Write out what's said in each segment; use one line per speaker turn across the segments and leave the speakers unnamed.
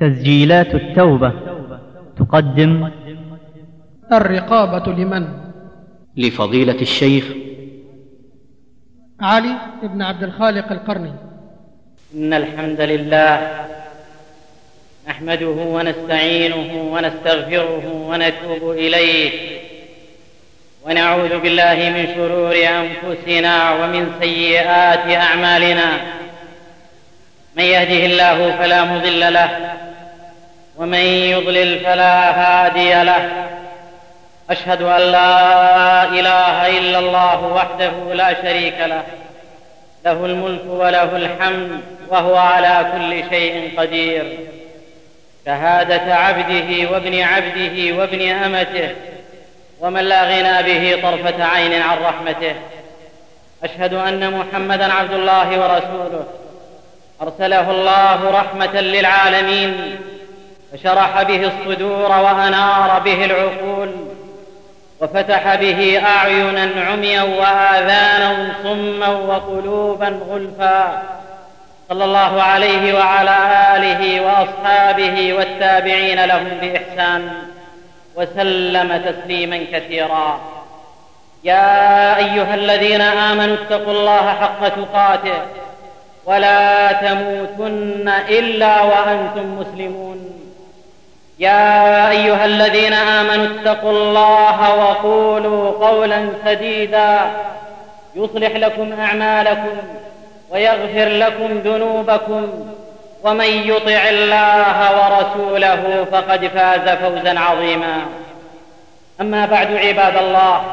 تسجيلات التوبة تقدم
الرقابة لمن؟
لفضيلة الشيخ
علي بن عبد الخالق القرني
إن الحمد لله نحمده ونستعينه ونستغفره ونتوب إليه ونعوذ بالله من شرور أنفسنا ومن سيئات أعمالنا من يهده الله فلا مضل له ومن يضلل فلا هادي له. أشهد أن لا إله إلا الله وحده لا شريك له. له الملك وله الحمد وهو على كل شيء قدير. شهادة عبده وابن عبده وابن أمته ومن لا غنى به طرفة عين عن رحمته. أشهد أن محمدا عبد الله ورسوله. أرسله الله رحمة للعالمين فشرح به الصدور وأنار به العقول وفتح به أعينا عميا وآذانا صما وقلوبا غلفا. صلى الله عليه وعلى آله وأصحابه والتابعين لهم بإحسان وسلم تسليما كثيرا. يا أيها الذين آمنوا اتقوا الله حق تقاته. ولا تموتن إلا وأنتم مسلمون. يا أيها الذين آمنوا اتقوا الله وقولوا قولا سديدا. يصلح لكم أعمالكم ويغفر لكم ذنوبكم. ومن يطع الله ورسوله فقد فاز فوزا عظيما. أما بعد عباد الله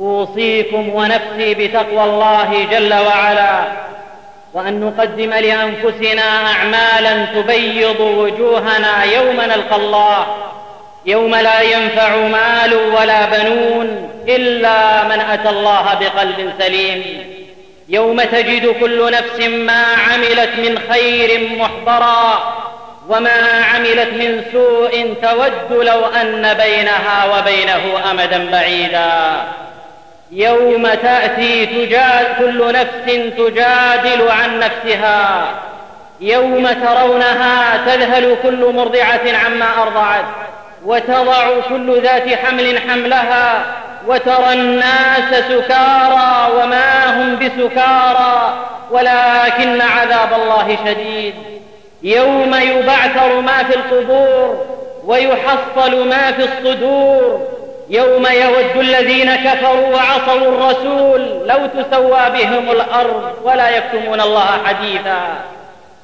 أوصيكم ونفسي بتقوى الله جل وعلا. وأن نقدم لأنفسنا أعمالا تبيض وجوهنا يوم نلقى الله. يوم لا ينفع مال ولا بنون إلا من أتى الله بقلب سليم. يوم تجد كل نفس ما عملت من خير محضرا وما عملت من سوء تود لو أن بينها وبينه أمدا بعيدا. يوم تأتي تجاد كل نفس تجادل عن نفسها. يوم ترونها تذهل كل مرضعة عما أرضعت. وتضع كل ذات حمل حملها. وترى الناس سكارى وما هم بسكارى. ولكن عذاب الله شديد. يوم يبعثر ما في القبور. ويحصل ما في الصدور. يوم يود الذين كفروا وعصوا الرسول لو تسوى بهم الأرض ولا يكتمون الله حديثا.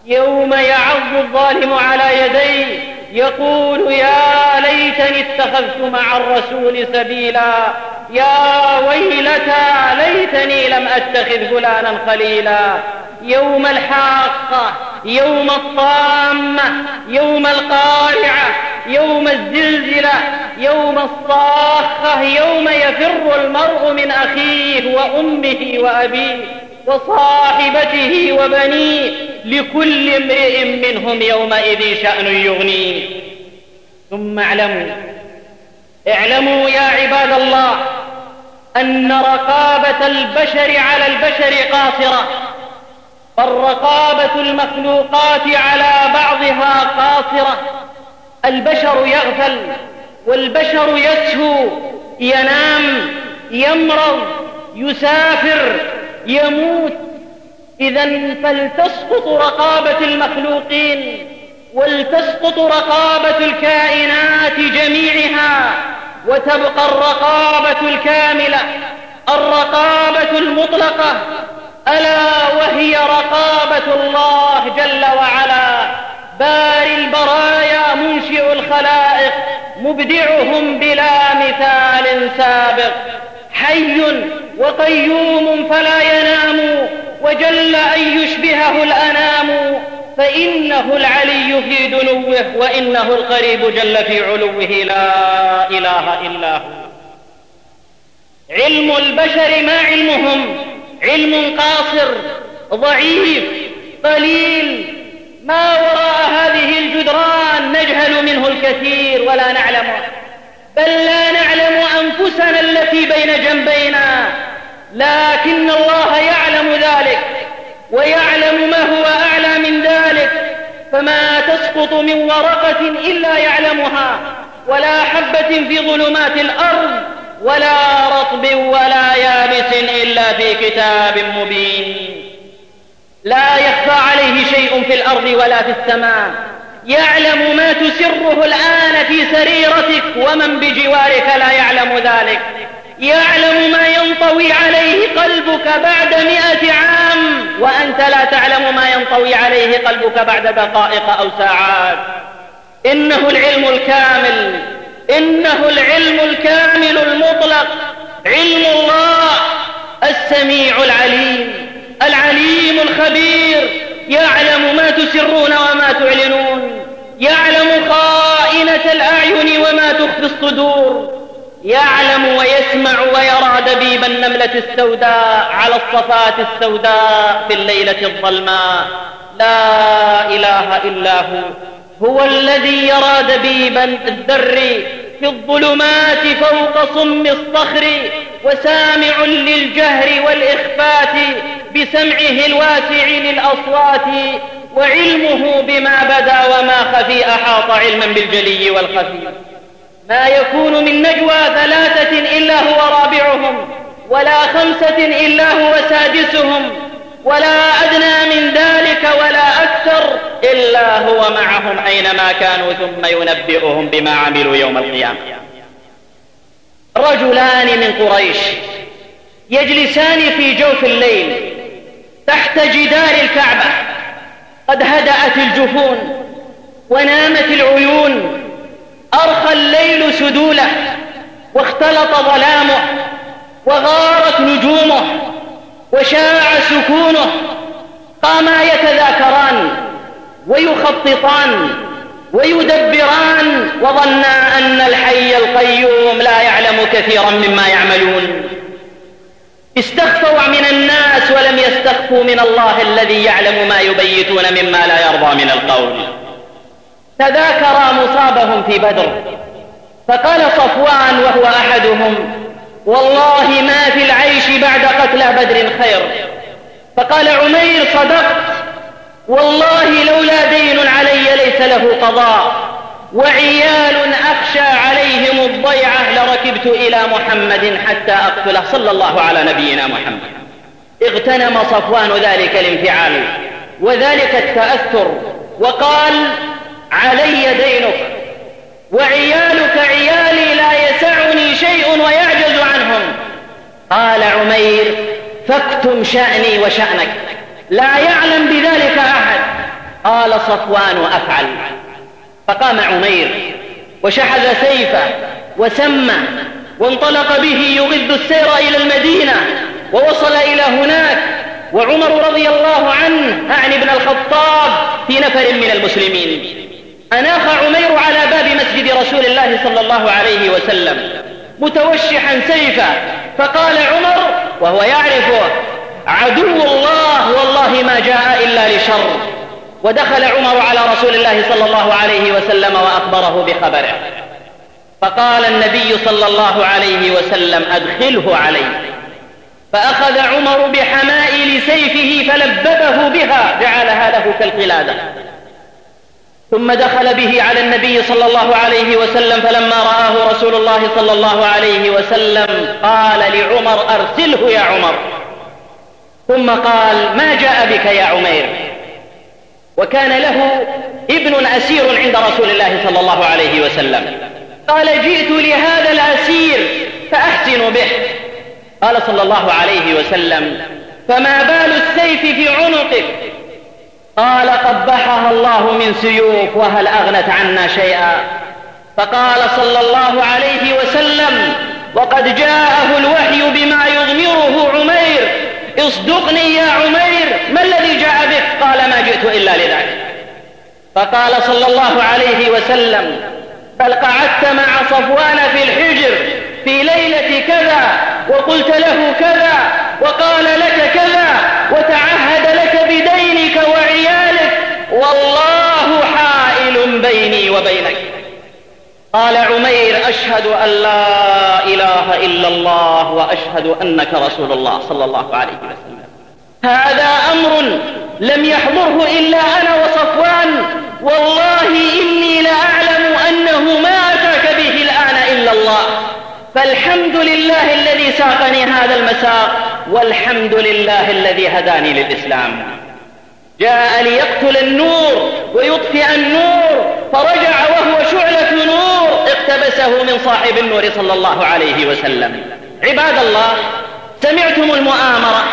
يوم يعض الظالم على يديه يقول يا ليتني اتخذت مع الرسول سبيلا. يا ويلتى ليتني لم أتخذ فلانا خليلا. يوم الحاقة يوم الطامة يوم القارعة يوم الزلزلة يوم الصاخة يوم يفر المرء من أخيه وأمه وأبيه وصاحبته وبنيه لكل امرئ منهم يومئذ شأن يغنيه. ثم اعلموا اعلموا يا عباد الله أن رقابة البشر على البشر قاصرة فالرقابة المخلوقات على بعضها قاصرة. البشر يغفل والبشر يسهو ينام يمرض يسافر يموت. إذا فلتسقط رقابة المخلوقين ولتسقط رقابة الكائنات جميعها وتبقى الرقابة الكاملة الرقابة المطلقة. ألا وهي رقابة الله جل وعلا. باري البرايا منشئ الخلائق مبدعهم بلا مثال سابق. حي وقيوم فلا ينام وجل أن يشبهه الأنام. فإنه العلي في دنوه وإنه القريب جل في علوه لا إله إلا هو. علم البشر ما علمهم؟ علم قاصر ضعيف قليل ما وراء هذه الجدران نجهل منه الكثير ولا نعلمه بل لا نعلم أنفسنا التي بين جنبينا لكن الله يعلم ذلك ويعلم ما هو أعلى من ذلك فما تسقط من ورقة إلا يعلمها ولا حبة في ظلمات الأرض ولا رطب ولا يابس إلا في كتاب مبين. لا يخفى عليه شيء في الأرض ولا في السماء. يعلم ما تسره الآن في سريرتك ومن بجوارك لا يعلم ذلك. يعلم ما ينطوي عليه قلبك بعد مئة عام وأنت لا تعلم ما ينطوي عليه قلبك بعد دقائق أو ساعات. إنه العلم الكامل. إنه العلم الكامل المطلق. علم الله السميع العليم. العليم الخبير يعلم ما تسرون وما تعلنون يعلم خائنة الأعين وما تخفي الصدور يعلم ويسمع ويرى دبيب النملة السوداء على الصفات السوداء في الليلة الظلماء. لا إله إلا هو هو الذي يرى دبيب الذر في الظلمات فوق صم الصخر وسامع للجهر والإخفات بسمعه الواسع للأصوات وعلمه بما بدا وما خفي أحاط علما بالجلي والخفي. ما يكون من نجوى ثلاثة إلا هو رابعهم ولا خمسة إلا هو سادسهم ولا إلا هو معهم أينما كانوا ثم ينبئهم بما عملوا يوم القيامة. رجلان من قريش يجلسان في جوف الليل تحت جدار الكعبة. قد هدأت الجفون ونامت العيون. أرخى الليل سدوله واختلط ظلامه وغارت نجومه وشاع سكونه. قاما يتذاكران ويخططان ويدبران وظنا أن الحي القيوم لا يعلم كثيرا مما يعملون. استخفوا من الناس ولم يستخفوا من الله الذي يعلم ما يبيتون مما لا يرضى من القول. تذاكرا مصابهم في بدر. فقال صفوان وهو أحدهم والله ما في العيش بعد قتلى بدر خير. فقال عمير صدقت. والله لولا دين علي ليس له قضاء وعيال أخشى عليهم الضيعة لركبت إلى محمد حتى أقتله صلى الله على نبينا محمد. اغتنم صفوان ذلك الانفعال وذلك التأثر وقال علي دينك وعيالك عيالي لا يسعني شيء ويعجز عنهم. قال عمير فاكتم شأني وشأنك. لا يعلم بذلك أحد. قال صفوان أفعل فقام عمير وشحذ سيفه وسمى وانطلق به يغذ السير إلى المدينة ووصل إلى هناك. وعمر رضي الله عنه أعني ابن الخطاب في نفر من المسلمين. أناخ عمير على باب مسجد رسول الله صلى الله عليه وسلم متوشحا سيفا فقال عمر وهو يعرفه عدو الله والله ما جاء إلا لشر. ودخل عمر على رسول الله صلى الله عليه وسلم وأخبره بخبره. فقال النبي صلى الله عليه وسلم أدخله علي. فأخذ عمر بحمائل سيفه فلببه بها جعلها له كالقلادة. ثم دخل به على النبي صلى الله عليه وسلم فلما رآه رسول الله صلى الله عليه وسلم قال لعمر أرسله يا عمر. ثم قال ما جاء بك يا عمير؟ وكان له ابن أسير عند رسول الله صلى الله عليه وسلم. قال جئت لهذا الأسير فأحسن به. قال صلى الله عليه وسلم فما بال السيف في عنقك؟ قال قبحها الله من سيوف وهل أغنت عنا شيئا؟ فقال صلى الله عليه وسلم وقد جاءه الوحي بما يضمره عمير اصدقني يا عمير ما الذي جاء بك؟ قال ما جئت إلا لذلك. فقال صلى الله عليه وسلم بل قعدت مع صفوان في الحجر في ليلة كذا وقلت له كذا وقال لك كذا وتعهد لك بدينك وعيالك والله حائل بيني وبينك. قال عمير أشهد أن لا إله إلا الله وأشهد أنك رسول الله صلى الله عليه وسلم. هذا أمر لم يحضره إلا أنا وصفوان. والله إني لأعلم أنه ما أتاك به الآن إلا الله. فالحمد لله الذي ساقني هذا المساق والحمد لله الذي هداني للإسلام. جاء ليقتل النور ويطفئ النور فرجع وهو شعلة نور. اقتبسه من صاحب النور صلى الله عليه وسلم. عباد الله سمعتم المؤامرة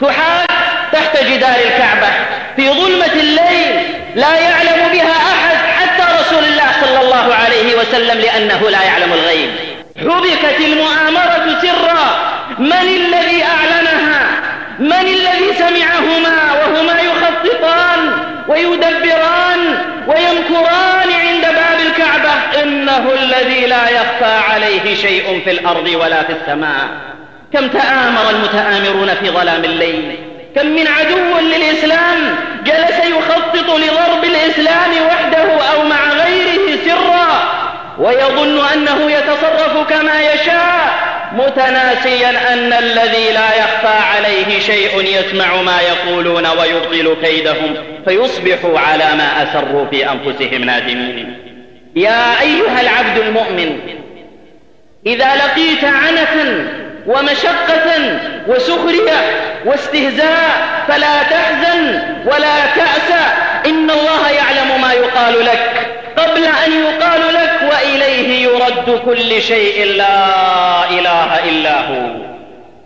تحاك تحت جدار الكعبة في ظلمة الليل لا يعلم بها أحد حتى رسول الله صلى الله عليه وسلم لأنه لا يعلم الغيب. حبكت المؤامرة سرا. من الذي أعلنها؟ من الذي سمعهما؟ وهما يخططان ويدبران ويمكران إنه الذي لا يخفى عليه شيء في الأرض ولا في السماء. كم تآمر المتآمرون في ظلام الليل. كم من عدو للإسلام جلس يخطط لضرب الإسلام وحده أو مع غيره سرا. ويظن أنه يتصرف كما يشاء. متناسيا أن الذي لا يخفى عليه شيء يسمع ما يقولون ويبطل كيدهم. فيصبحوا على ما أسروا في أنفسهم نادمين. يا أيها العبد المؤمن إذا لقيت عنة ومشقة وسخرية واستهزاء فلا تحزن ولا تأسى إن الله يعلم ما يقال لك. قبل أن يقال لك وإليه يرد كل شيء لا إله إلا هو.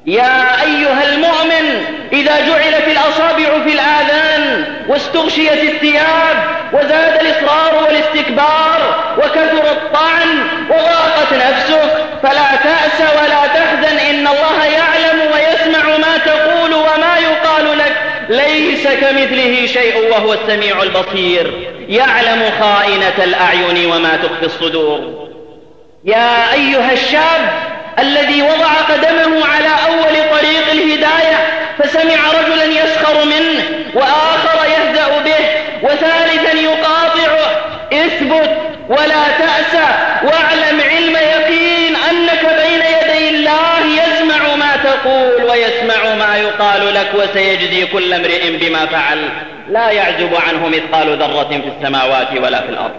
يا أيها المؤمن إذا جعلت الأصابع في الآذان واستغشيت الثياب وزاد الإصرار والاستكبار وكثر الطعن وضاقت نفسك فلا تأس ولا تحزن إن الله يعلم ويسمع ما تقول وما يقال لك ليس كمثله شيء وهو السميع البصير. يعلم خائنة الأعين وما تخفي الصدور. يا أيها الشاب الذي وضع قدمه على أول طريق الهداية فسمع رجلا يسخر منه وآخر يهزأ به وثالثا يقاطعه. اثبت ولا تأسى واعلم علم يقين أنك بين يدي الله يسمع ما تقول. يقال لك وسيجزي كل امرئ بما فعل. لا يعزب عنه مثقال ذرة في السماوات ولا في الأرض.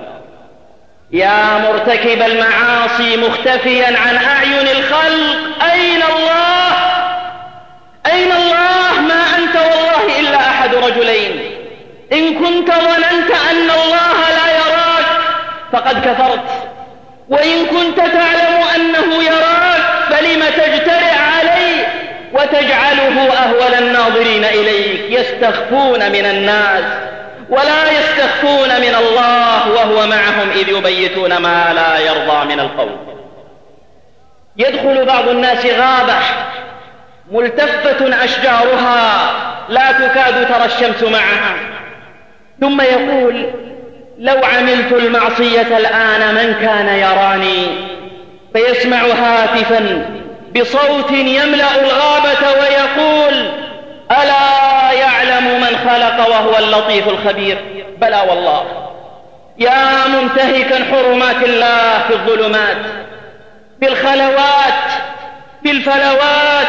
يا مرتكب المعاصي مختفيا عن أعين الخلق. أين الله؟ أين الله؟ ما أنت والله إلا أحد رجلين. إن كنت ظننت أن الله لا يراك فقد كفرت. وإن كنت تعلم أنه يراك وتجعله أهول الناظرين إليك يستخفون من الناس ولا يستخفون من الله وهو معهم إذ يبيتون ما لا يرضى من القول. يدخل بعض الناس غابة ملتفة أشجارها لا تكاد ترى الشمس معها. ثم يقول لو عملت المعصية الآن من كان يراني؟ فيسمع هاتفا بصوت يملأ الغابة ويقول ألا يعلم من خلق وهو اللطيف الخبير؟ بلى والله. يا منتهكا حرمات الله في الظلمات في الخلوات في الفلوات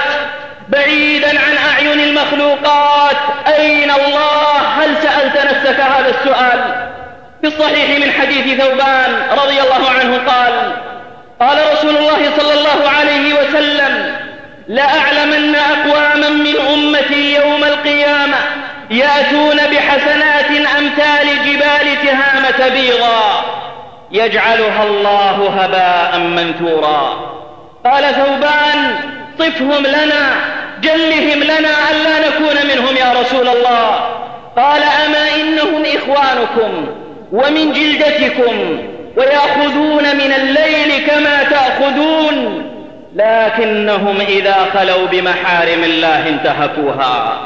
بعيدا عن أعين المخلوقات. أين الله؟ هل سألت نفسك هذا السؤال؟ في الصحيح من حديث ثوبان رضي الله عنه قال قال رسول الله صلى الله عليه وسلم لأعلمن أقواما من أمتي يوم القيامة يأتون بحسنات أمثال جبال تهامة بيضا يجعلها الله هباء منثورا. قال ثوبان صفهم لنا جلهم لنا ألا نكون منهم يا رسول الله. قال أما إنهم إخوانكم ومن جلدتكم ويأخذون من الليل كما تأخذون لكنهم إذا خلوا بمحارم الله انتهكوها.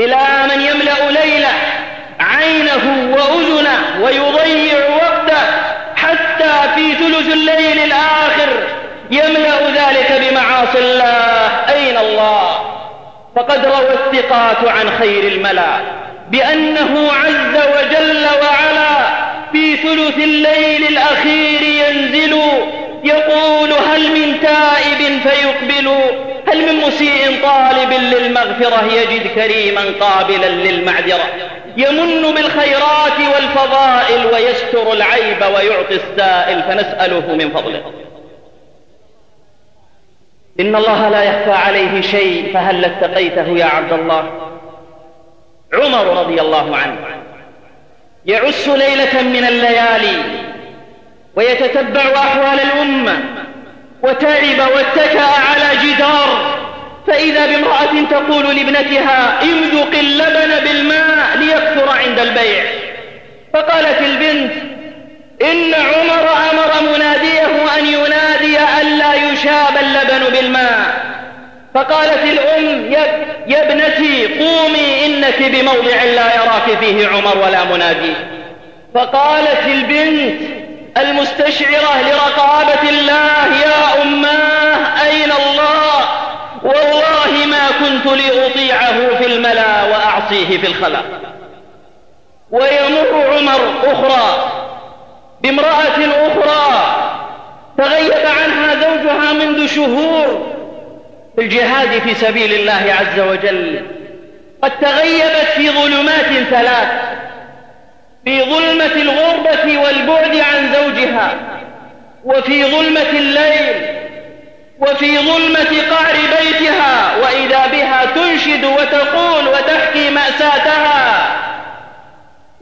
إلى من يملأ ليله عينه وأذنه ويضيع وقته حتى في ثلث الليل الآخر يملأ ذلك بمعاصي الله. أين الله؟ فقد روى الثقات عن خير الملا بأنه عز وجل وعلا في ثلث الليل الأخير ينزل. يقول هل من تائب فيقبل؟ هل من مسيء طالب للمغفرة يجد كريما قابلا للمعذرة؟ يمن بالخيرات والفضائل ويستر العيب ويعطي السائل فنسأله من فضله. إن الله لا يخفى عليه شيء فهل اتقيته يا عبد الله؟ عمر رضي الله عنه. يعس ليلة من الليالي ويتتبع أحوال الأمة وتعب واتكأ على جدار فإذا بامرأة تقول لابنتها امذق اللبن بالماء ليكثر عند البيع. فقالت البنت إن عمر أمر مناديه أن ينادي ألا يشاب اللبن بالماء. فقالت الأم يا ابنتي قومي إنك بموضع لا يراك فيه عمر ولا منادي فقالت البنت المستشعرة لرقابة الله يا أماه أين الله؟ والله ما كنت لأطيعه في الملا وأعصيه في الخلا. ويمر عمر أخرى بامرأة أخرى تغيب عنها زوجها منذ شهور في الجهاد في سبيل الله عز وجل. قد تغيبت في ظلمات ثلاث. في ظلمة الغربة والبعد عن زوجها وفي ظلمة الليل وفي ظلمة قعر بيتها وإذا بها تنشد وتقول وتحكي مأساتها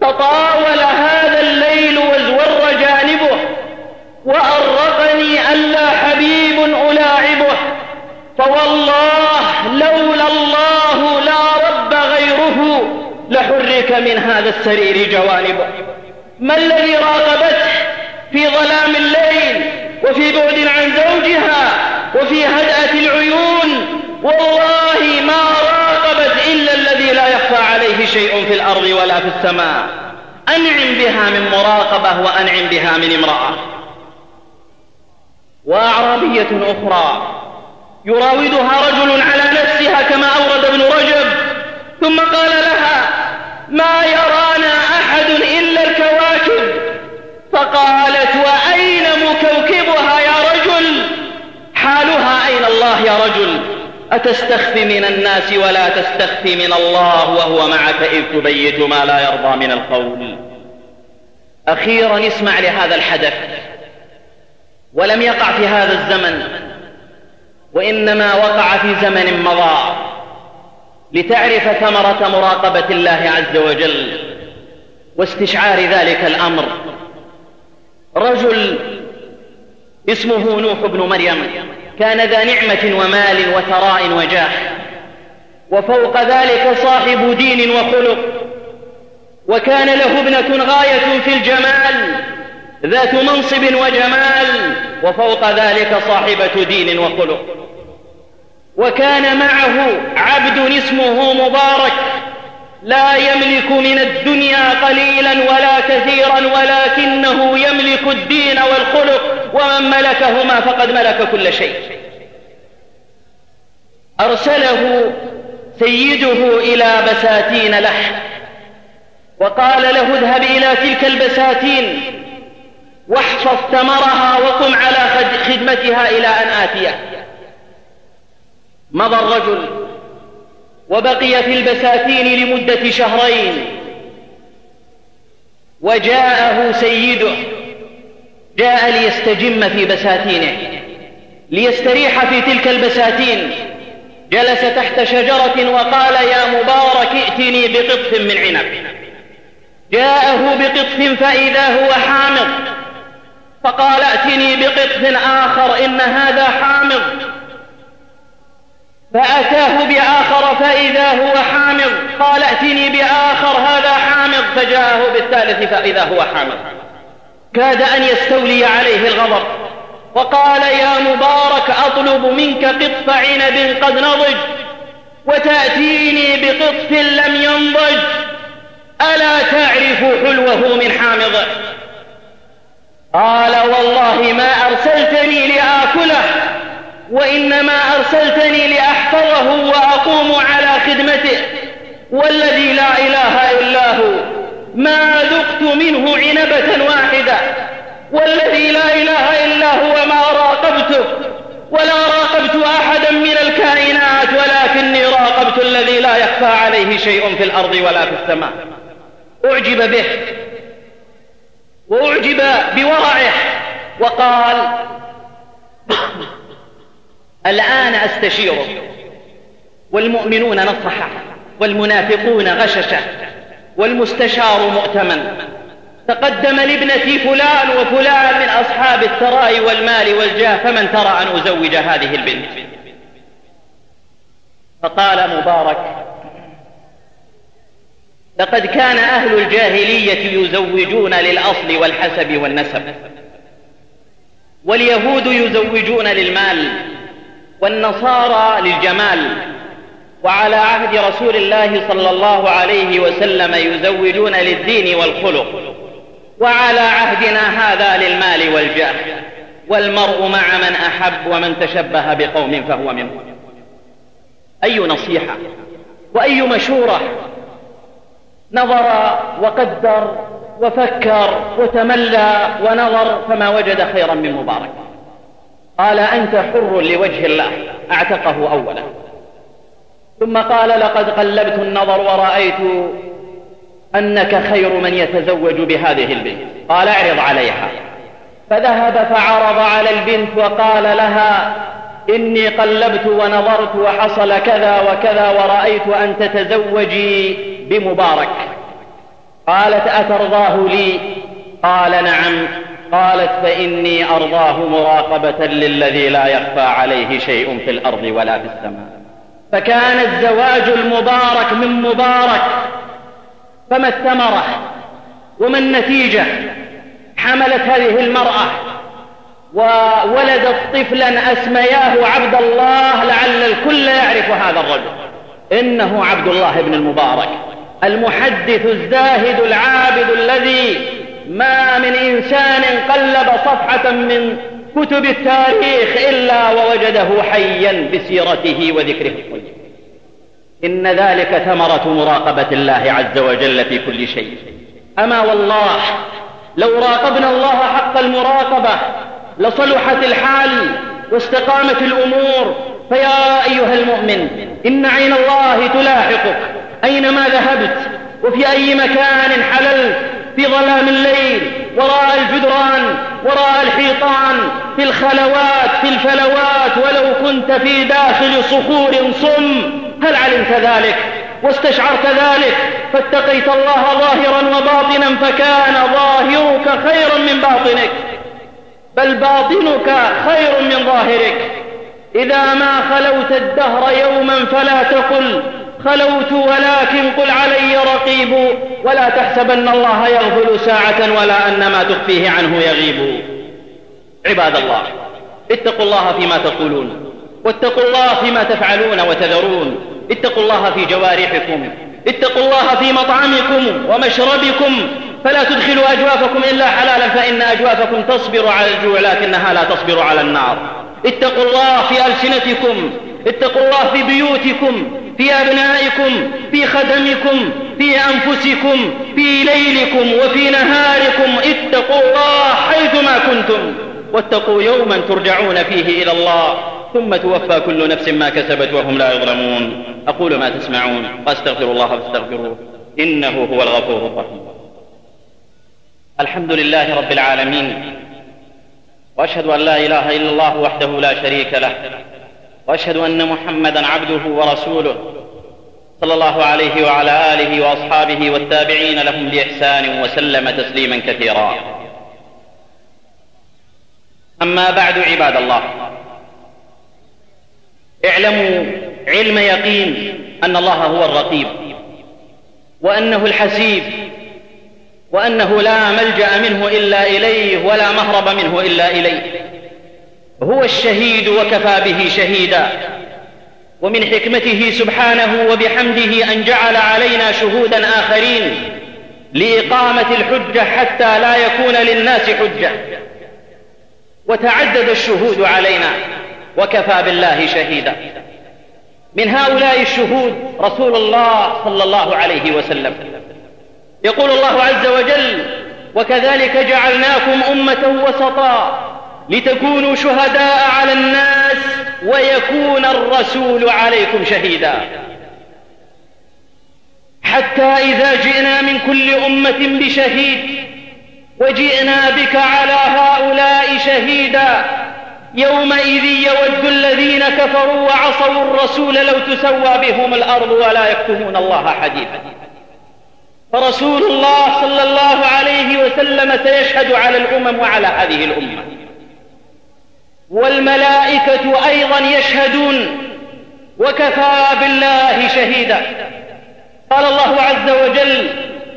تطاول هذا الليل وازور جانبه وأرقني ألا حبيب ألاعبه فوالله لولا الله لا رب غيره لحرك من هذا السرير جوانبه ما الذي راقبته في ظلام الليل وفي بعد عن زوجها وفي هدأة العيون؟ والله ما راقبت إلا الذي لا يخفى عليه شيء في الأرض ولا في السماء. أنعم بها من مراقبة وأنعم بها من امرأة. وأعرابية أخرى. يراودها رجل على نفسها كما أورد ابن رجب ثم قال لها ما يرانا أحد إلا الكواكب فقالت وأين مكوكبها يا رجل؟ حالها أين الله يا رجل؟ أتستخفي من الناس ولا تستخفي من الله وهو معك إذ تبيت ما لا يرضى من القول. أخيرا اسمع لهذا الحدث ولم يقع في هذا الزمن وإنما وقع في زمن مضى. لتعرف ثمرة مراقبة الله عز وجل واستشعار ذلك الأمر. رجل اسمه نوح بن مريم كان ذا نعمة ومال وثراء وجاه وفوق ذلك صاحب دين وخلق وكان له ابنة غاية في الجمال. ذات منصب وجمال وفوق ذلك صاحبة دين وخلق. وكان معه عبد اسمه مبارك لا يملك من الدنيا قليلا ولا كثيرا ولكنه يملك الدين والخلق ومن ملكهما فقد ملك كل شيء. أرسله سيده إلى بساتين لحم وقال له اذهب إلى تلك البساتين واحفظ ثمرها وقم على خدمتها إلى أن آتية. مضى الرجل وبقي في البساتين لمدة شهرين. وجاءه سيده جاء ليستجم في بساتينه. ليستريح في تلك البساتين. جلس تحت شجرة وقال يا مبارك ائتني بقطف من عنب. جاءه بقطف فإذا هو حامض. فقال ائتني بقطف آخر إن هذا حامض. فأتاه بآخر فإذا هو حامض. قال ائتني بآخر هذا حامض. فجاءه بالثالث فإذا هو حامض. كاد أن يستولي عليه الغضب. وقال يا مبارك أطلب منك قطف عنب قد نضج. وتأتيني بقطف لم ينضج. ألا تعرف حلوة من حامضه قال والله ما أرسلتني لآكله وإنما أرسلتني لأحفظه وأقوم على خدمته والذي لا إله إلا هو ما ذقت منه عنبة واحدة والذي لا إله إلا هو ما راقبته ولا راقبت أحدا من الكائنات الرابط الذي لا يخفى عليه شيء في الأرض ولا في السماء. أعجب به. وأعجب بورعه وقال الآن أستشيره والمؤمنون نصحه والمنافقون غششه والمستشار مؤتمن. تقدم لابنتي فلان وفلان من أصحاب الثراء والمال والجاه فمن ترى أن أزوج هذه البنت؟ فقال مبارك لقد كان أهل الجاهلية يزوجون للأصل والحسب والنسب. واليهود يزوجون للمال والنصارى للجمال. وعلى عهد رسول الله صلى الله عليه وسلم يزوجون للدين والخلق. وعلى عهدنا هذا للمال والجاه. والمرء مع من أحب ومن تشبه بقوم فهو منهم أي نصيحة؟ وأي مشورة؟ نظر وقدر وفكر وتملى ونظر فما وجد خيرا من مبارك. قال أنت حر لوجه الله أعتقه أولا. ثم قال لقد قلبت النظر ورأيت أنك خير من يتزوج بهذه البنت. قال اعرض عليها. فذهب فعرض على البنت وقال لها إني قلبت ونظرت وحصل كذا وكذا ورأيت أن تتزوجي بمبارك. قالت أترضاه لي؟ قال نعم. قالت فإني أرضاه مراقبة للذي لا يخفى عليه شيء في الأرض ولا في السماء. فكان الزواج المبارك من مبارك. فما الثمرة وما النتيجة؟ حملت هذه المرأة. وولدت طفلا أسمياه عبد الله لعل الكل يعرف هذا الرجل. إنه عبد الله بن المبارك. المحدث الزاهد العابد الذي ما من إنسان قلب صفحة من كتب التاريخ إلا ووجده حيا بسيرته وذكره. إن ذلك ثمرة مراقبة الله عز وجل في كل شيء. أما والله لو راقبنا الله حق المراقبة لصلحت الحال واستقامت الأمور فيا أيها المؤمن إن عين الله تلاحقك. أينما ذهبت؟ وفي أي مكان حللت؟ في ظلام الليل وراء الجدران وراء الحيطان في الخلوات في الفلوات ولو كنت في داخل صخور صم. هل علمت ذلك؟ واستشعرت ذلك؟ فاتقيت الله ظاهرا وباطنا فكان ظاهرك خيرا من باطنك. بل باطنك خير من ظاهرك. إذا ما خلوت الدهر يوما فلا تقل. خلوت ولكن قل علي رقيب ولا تحسبن الله يغفل ساعة ولا أن ما تخفيه عنه يغيب. عباد الله اتقوا الله فيما تقولون واتقوا الله فيما تفعلون وتذرون. اتقوا الله في جوارحكم اتقوا الله في مطعمكم ومشربكم فلا تدخلوا أجوافكم إلا حلالا فإن أجوافكم تصبر على الجوع لكنها لا تصبر على النار. اتقوا الله في ألسنتكم اتقوا الله في بيوتكم في أبنائكم في خدمكم في أنفسكم في ليلكم وفي نهاركم اتقوا الله حيثما كنتم واتقوا يوما ترجعون فيه إلى الله ثم توفى كل نفس ما كسبت وهم لا يظلمون. أقول ما تسمعون وأستغفر الله فاستغفروه إنه هو الغفور الرحيم. الحمد لله رب العالمين وأشهد أن لا إله إلا الله وحده لا شريك له وأشهد أن محمدا عبده ورسوله صلى الله عليه وعلى آله وأصحابه والتابعين لهم بإحسان وسلم تسليما كثيرا. أما بعد عباد الله اعلموا علم يقين أن الله هو الرقيب وأنه الحسيب وأنه لا ملجأ منه إلا إليه ولا مهرب منه إلا إليه. هو الشهيد وكفى به شهيدا. ومن حكمته سبحانه وبحمده أن جعل علينا شهودا آخرين لإقامة الحجة حتى لا يكون للناس حجة. وتعدد الشهود علينا وكفى بالله شهيدا. من هؤلاء الشهود رسول الله صلى الله عليه وسلم. يقول الله عز وجل وكذلك جعلناكم أمة وسطا لتكونوا شهداء على الناس ويكون الرسول عليكم شهيدا. حتى إذا جئنا من كل أمة بشهيد وجئنا بك على هؤلاء شهيدا يومئذ يود الذين كفروا وعصوا الرسول لو تسوى بهم الأرض ولا يكتمون الله حديثا. فرسول الله صلى الله عليه وسلم سيشهد على الأمم وعلى هذه الأمة. والملائكة أيضا يشهدون وكفى بالله شهيدا. قال الله عز وجل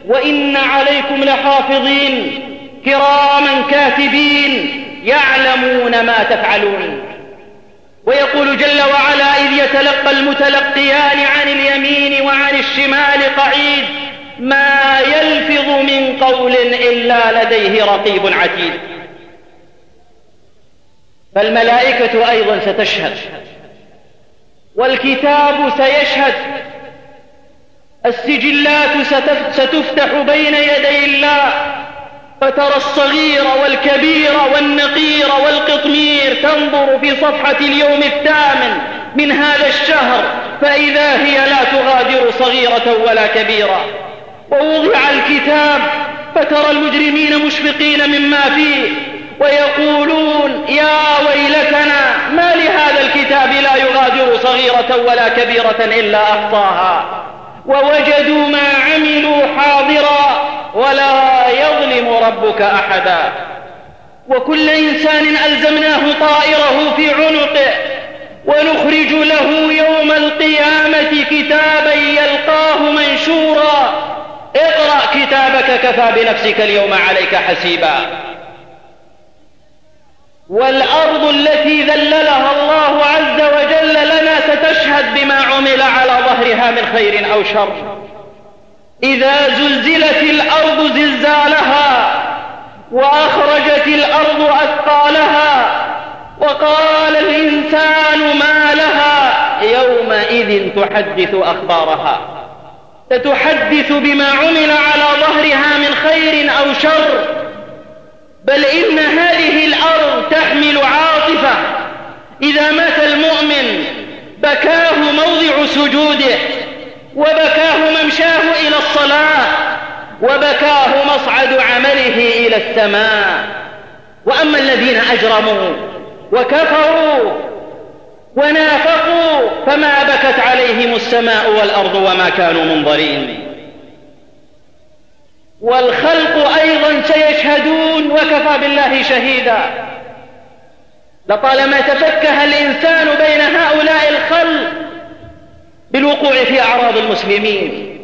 وإن عليكم لحافظين كراما كاتبين يعلمون ما تفعلون ويقول جل وعلا إذ يتلقى المتلقيان عن اليمين وعن الشمال قعيد ما يلفظ من قول إلا لديه رقيب عتيد فالملائكة أيضا ستشهد. والكتاب سيشهد. السجلات ستفتح بين يدي الله. فترى الصغير والكبير والنقير والقطمير تنظر في صفحة اليوم الثامن من هذا الشهر. فإذا هي لا تغادر صغيرة ولا كبيرة. ووضع الكتاب. فترى المجرمين مشفقين مما فيه. ويقولون يا ويلتنا ما لهذا الكتاب لا يغادر صغيرة ولا كبيرة إلا أحصاها ووجدوا ما عملوا حاضرا ولا يظلم ربك أحدا. وكل إنسان ألزمناه طائره في عنقه. ونخرج له يوم القيامة كتابا يلقاه منشورا. اقرأ كتابك كفى بنفسك اليوم عليك حسيبا. والأرض التي ذللها الله عز وجل لنا ستشهد بما عمل على ظهرها من خير أو شر. إذا زلزلت الأرض زلزالها وأخرجت الأرض أثقالها وقال الإنسان ما لها يومئذ تحدث أخبارها. ستحدث بما عمل على ظهرها من خير أو شر. بل إن هذه الأرض تحمل عاطفة. إذا مات المؤمن بكاه موضع سجوده وبكاه ممشاه إلى الصلاة وبكاه مصعد عمله إلى السماء. وأما الذين أجرموا وكفروا ونافقوا فما بكت عليهم السماء والأرض وما كانوا منظرين. والخلق أيضا سيشهدون وكفى بالله شهيدا. لطالما تفكه الإنسان بين هؤلاء الخلق بالوقوع في أعراض المسلمين.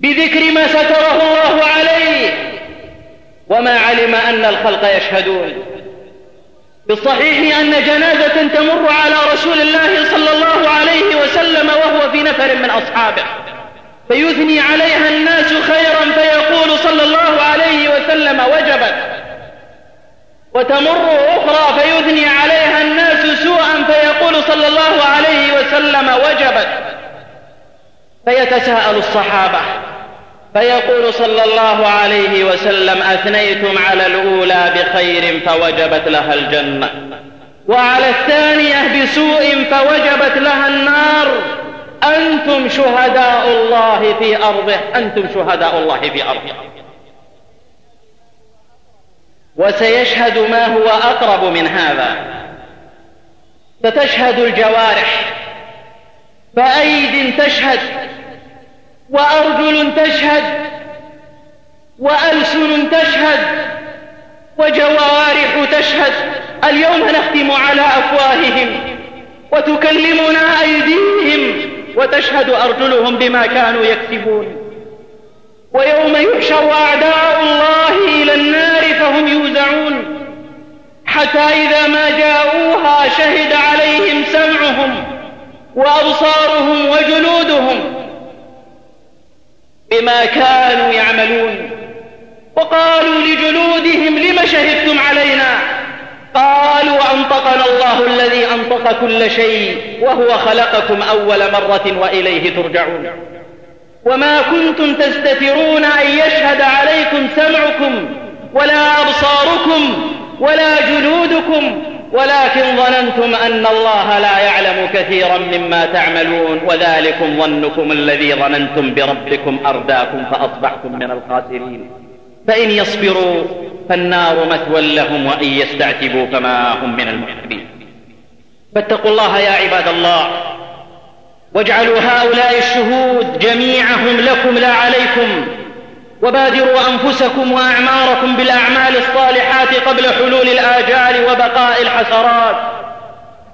بذكر ما ستره الله عليه وما علم أن الخلق يشهدون. بالصحيح أن جنازة تمر على رسول الله صلى الله عليه وسلم وهو في نفر من أصحابه. فيثني عليها الناس خيرا فيقول صلى الله عليه وسلم وجبت. وتمر أخرى فيثني عليها الناس سوءا فيقول صلى الله عليه وسلم وجبت. فيتساءل الصحابة فيقول صلى الله عليه وسلم أثنيتم على الأولى بخير فوجبت لها الجنة. وعلى الثانية بسوء فوجبت لها النار. أنتم شهداء الله في أرضه. أنتم شهداء الله في أرضه. وسيشهد ما هو أقرب من هذا. ستشهد الجوارح. فأيد تشهد وأرجل تشهد وألسن تشهد وجوارح تشهد. اليوم نختم على أفواههم وتكلمنا أيديهم. وتشهد أرجلهم بما كانوا يكسبون. ويوم يحشر أعداء الله إلى النار فهم يوزعون. حتى إذا ما جاءوها شهد عليهم سمعهم وأبصارهم وجلودهم بما كانوا يعملون. وقالوا لجلودهم لم شهدتم علينا؟ قالوا أنطقنا الله الذي أنطق كل شيء وهو خلقكم أول مرة وإليه ترجعون. وما كنتم تستترون أن يشهد عليكم سمعكم ولا أبصاركم ولا جلودكم ولكن ظننتم أن الله لا يعلم كثيرا مما تعملون وذلكم ظنكم الذي ظننتم بربكم أرداكم فأصبحتم من الخاسرين. فإن يصبروا فالنار مثوى لهم وإن يستعتبوا فما هم من المحبين فاتقوا الله يا عباد الله واجعلوا هؤلاء الشهود جميعهم لكم لا عليكم وبادروا أنفسكم وأعماركم بالأعمال الصالحات قبل حلول الآجال وبقاء الحسرات.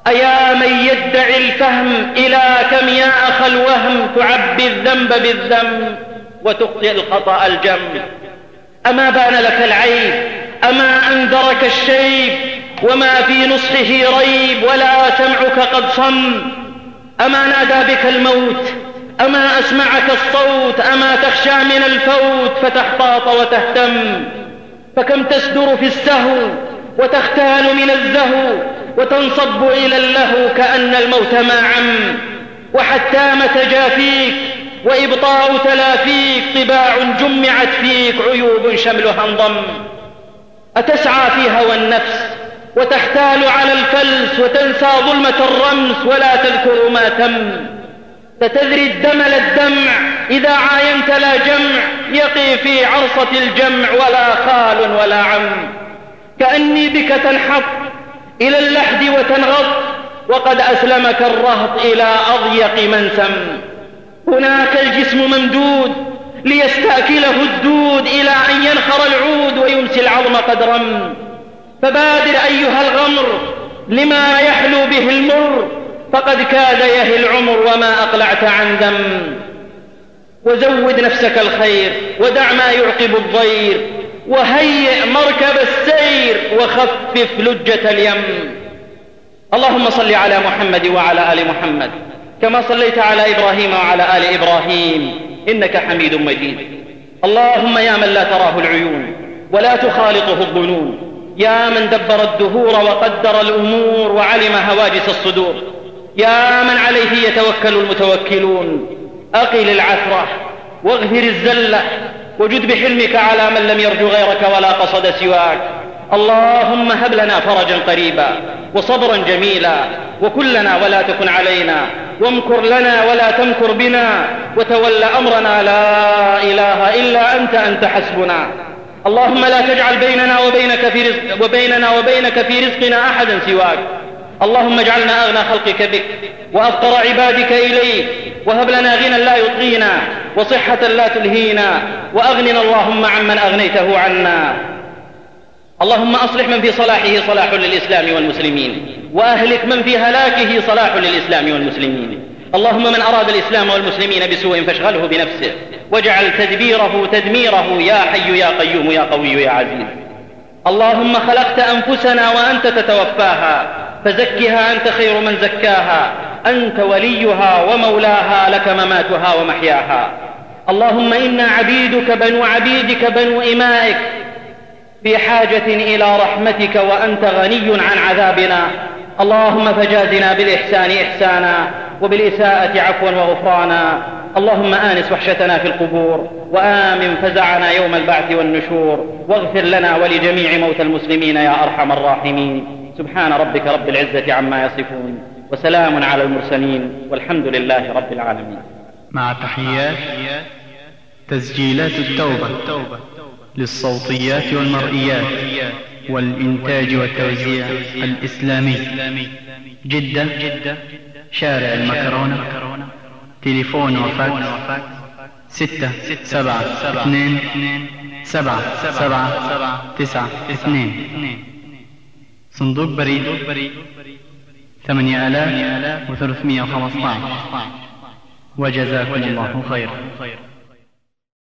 أيا من يدعي الفهم إلى كم يا أخ الوهم تعبي الذنب بالذنب وتخطئ الخطأ الجم. أما بان لك العيب أما أنذرك الشيب وما في نصحه ريب ولا سمعك قد صم. أما نادى بك الموت أما أسمعك الصوت أما تخشى من الفوت فتحتاط وتهتم. فكم تسدر في السهو وتختال من الزهو وتنصب إلى اللهو كأن الموت ما عم وحتام تجافيك وإبطاء تلافيك طباع جمعت فيك عيوب شملها انضم. أتسعى في هوى النفس وتحتال على الفلس وتنسى ظلمة الرمس ولا تذكر ما تم. فتذري الدمل الدمع إذا عاينت لا جمع. يقي في عرصة الجمع ولا خال ولا عم. كأني بك تنحط إلى اللحد وتنغط. وقد أسلمك الرهط إلى أضيق منسم هناك الجسم ممدود ليستأكله الدود إلى أن ينخر العود ويمسي العظم قد رم فبادر أيها الغمر لما يحلو به المر فقد كاد يهي العمر وما أقلعت عن ذم وزود نفسك الخير ودع ما يعقب الضير وهيئ مركب السير وخفف لجة اليم. اللهم صل على محمد وعلى آل محمد. كما صليت على إبراهيم وعلى آل إبراهيم إنك حميد مجيد. اللهم يا من لا تراه العيون ولا تخالطه الظنون يا من دبر الدهور وقدر الأمور وعلم هواجس الصدور يا من عليه يتوكل المتوكلون. أقل العثرة واغفر الزلة وجد بحلمك على من لم يرجو غيرك ولا قصد سواك. اللهم هب لنا فرجا قريبا وصبرا جميلا وكلنا ولا تكن علينا وامكر لنا ولا تمكر بنا وتول أمرنا لا إله إلا أنت أنت حسبنا. اللهم لا تجعل بيننا وبينك في رزق وبيننا وبينك في رزقنا أحدا سواك. اللهم اجعلنا أغنى خلقك بك وأفقر عبادك إليك وهب لنا غنى لا يطغينا وصحة لا تلهينا وأغننا اللهم عمن أغنيته عنا. اللهم أصلح من في صلاحه صلاح للإسلام والمسلمين وأهلك من في هلاكه صلاح للإسلام والمسلمين. اللهم من أراد الإسلام والمسلمين بسوء فاشغله بنفسه واجعل تدبيره تدميره يا حي يا قيوم يا قوي يا عزيز. اللهم خلقت أنفسنا وأنت تتوفاها فزكها أنت خير من زكاها أنت وليها ومولاها لك مماتها ومحياها. اللهم إنا عبيدك بنو عبيدك بنو إمائك في حاجة إلى رحمتك وأنت غني عن عذابنا. اللهم فجازنا بالإحسان إحسانا وبالإساءة عفوا وغفرانا. اللهم آنس وحشتنا في القبور وآمن فزعنا يوم البعث والنشور. واغفر لنا ولجميع موتى المسلمين يا أرحم الراحمين. سبحان ربك رب العزة عما يصفون وسلام على المرسلين والحمد لله رب العالمين.
مع تحيات تسجيلات التوبة. للصوتيات والمرئيات والإنتاج والتوزيع الإسلامي. جدة شارع المكرونة. تليفون وفاكس ستة سبعة اثنين سبعة سبعة تسعة اثنين. صندوق بريد ثمانية آلاف وثلاثمية وخمسة عشر. وجزاكم الله خيرا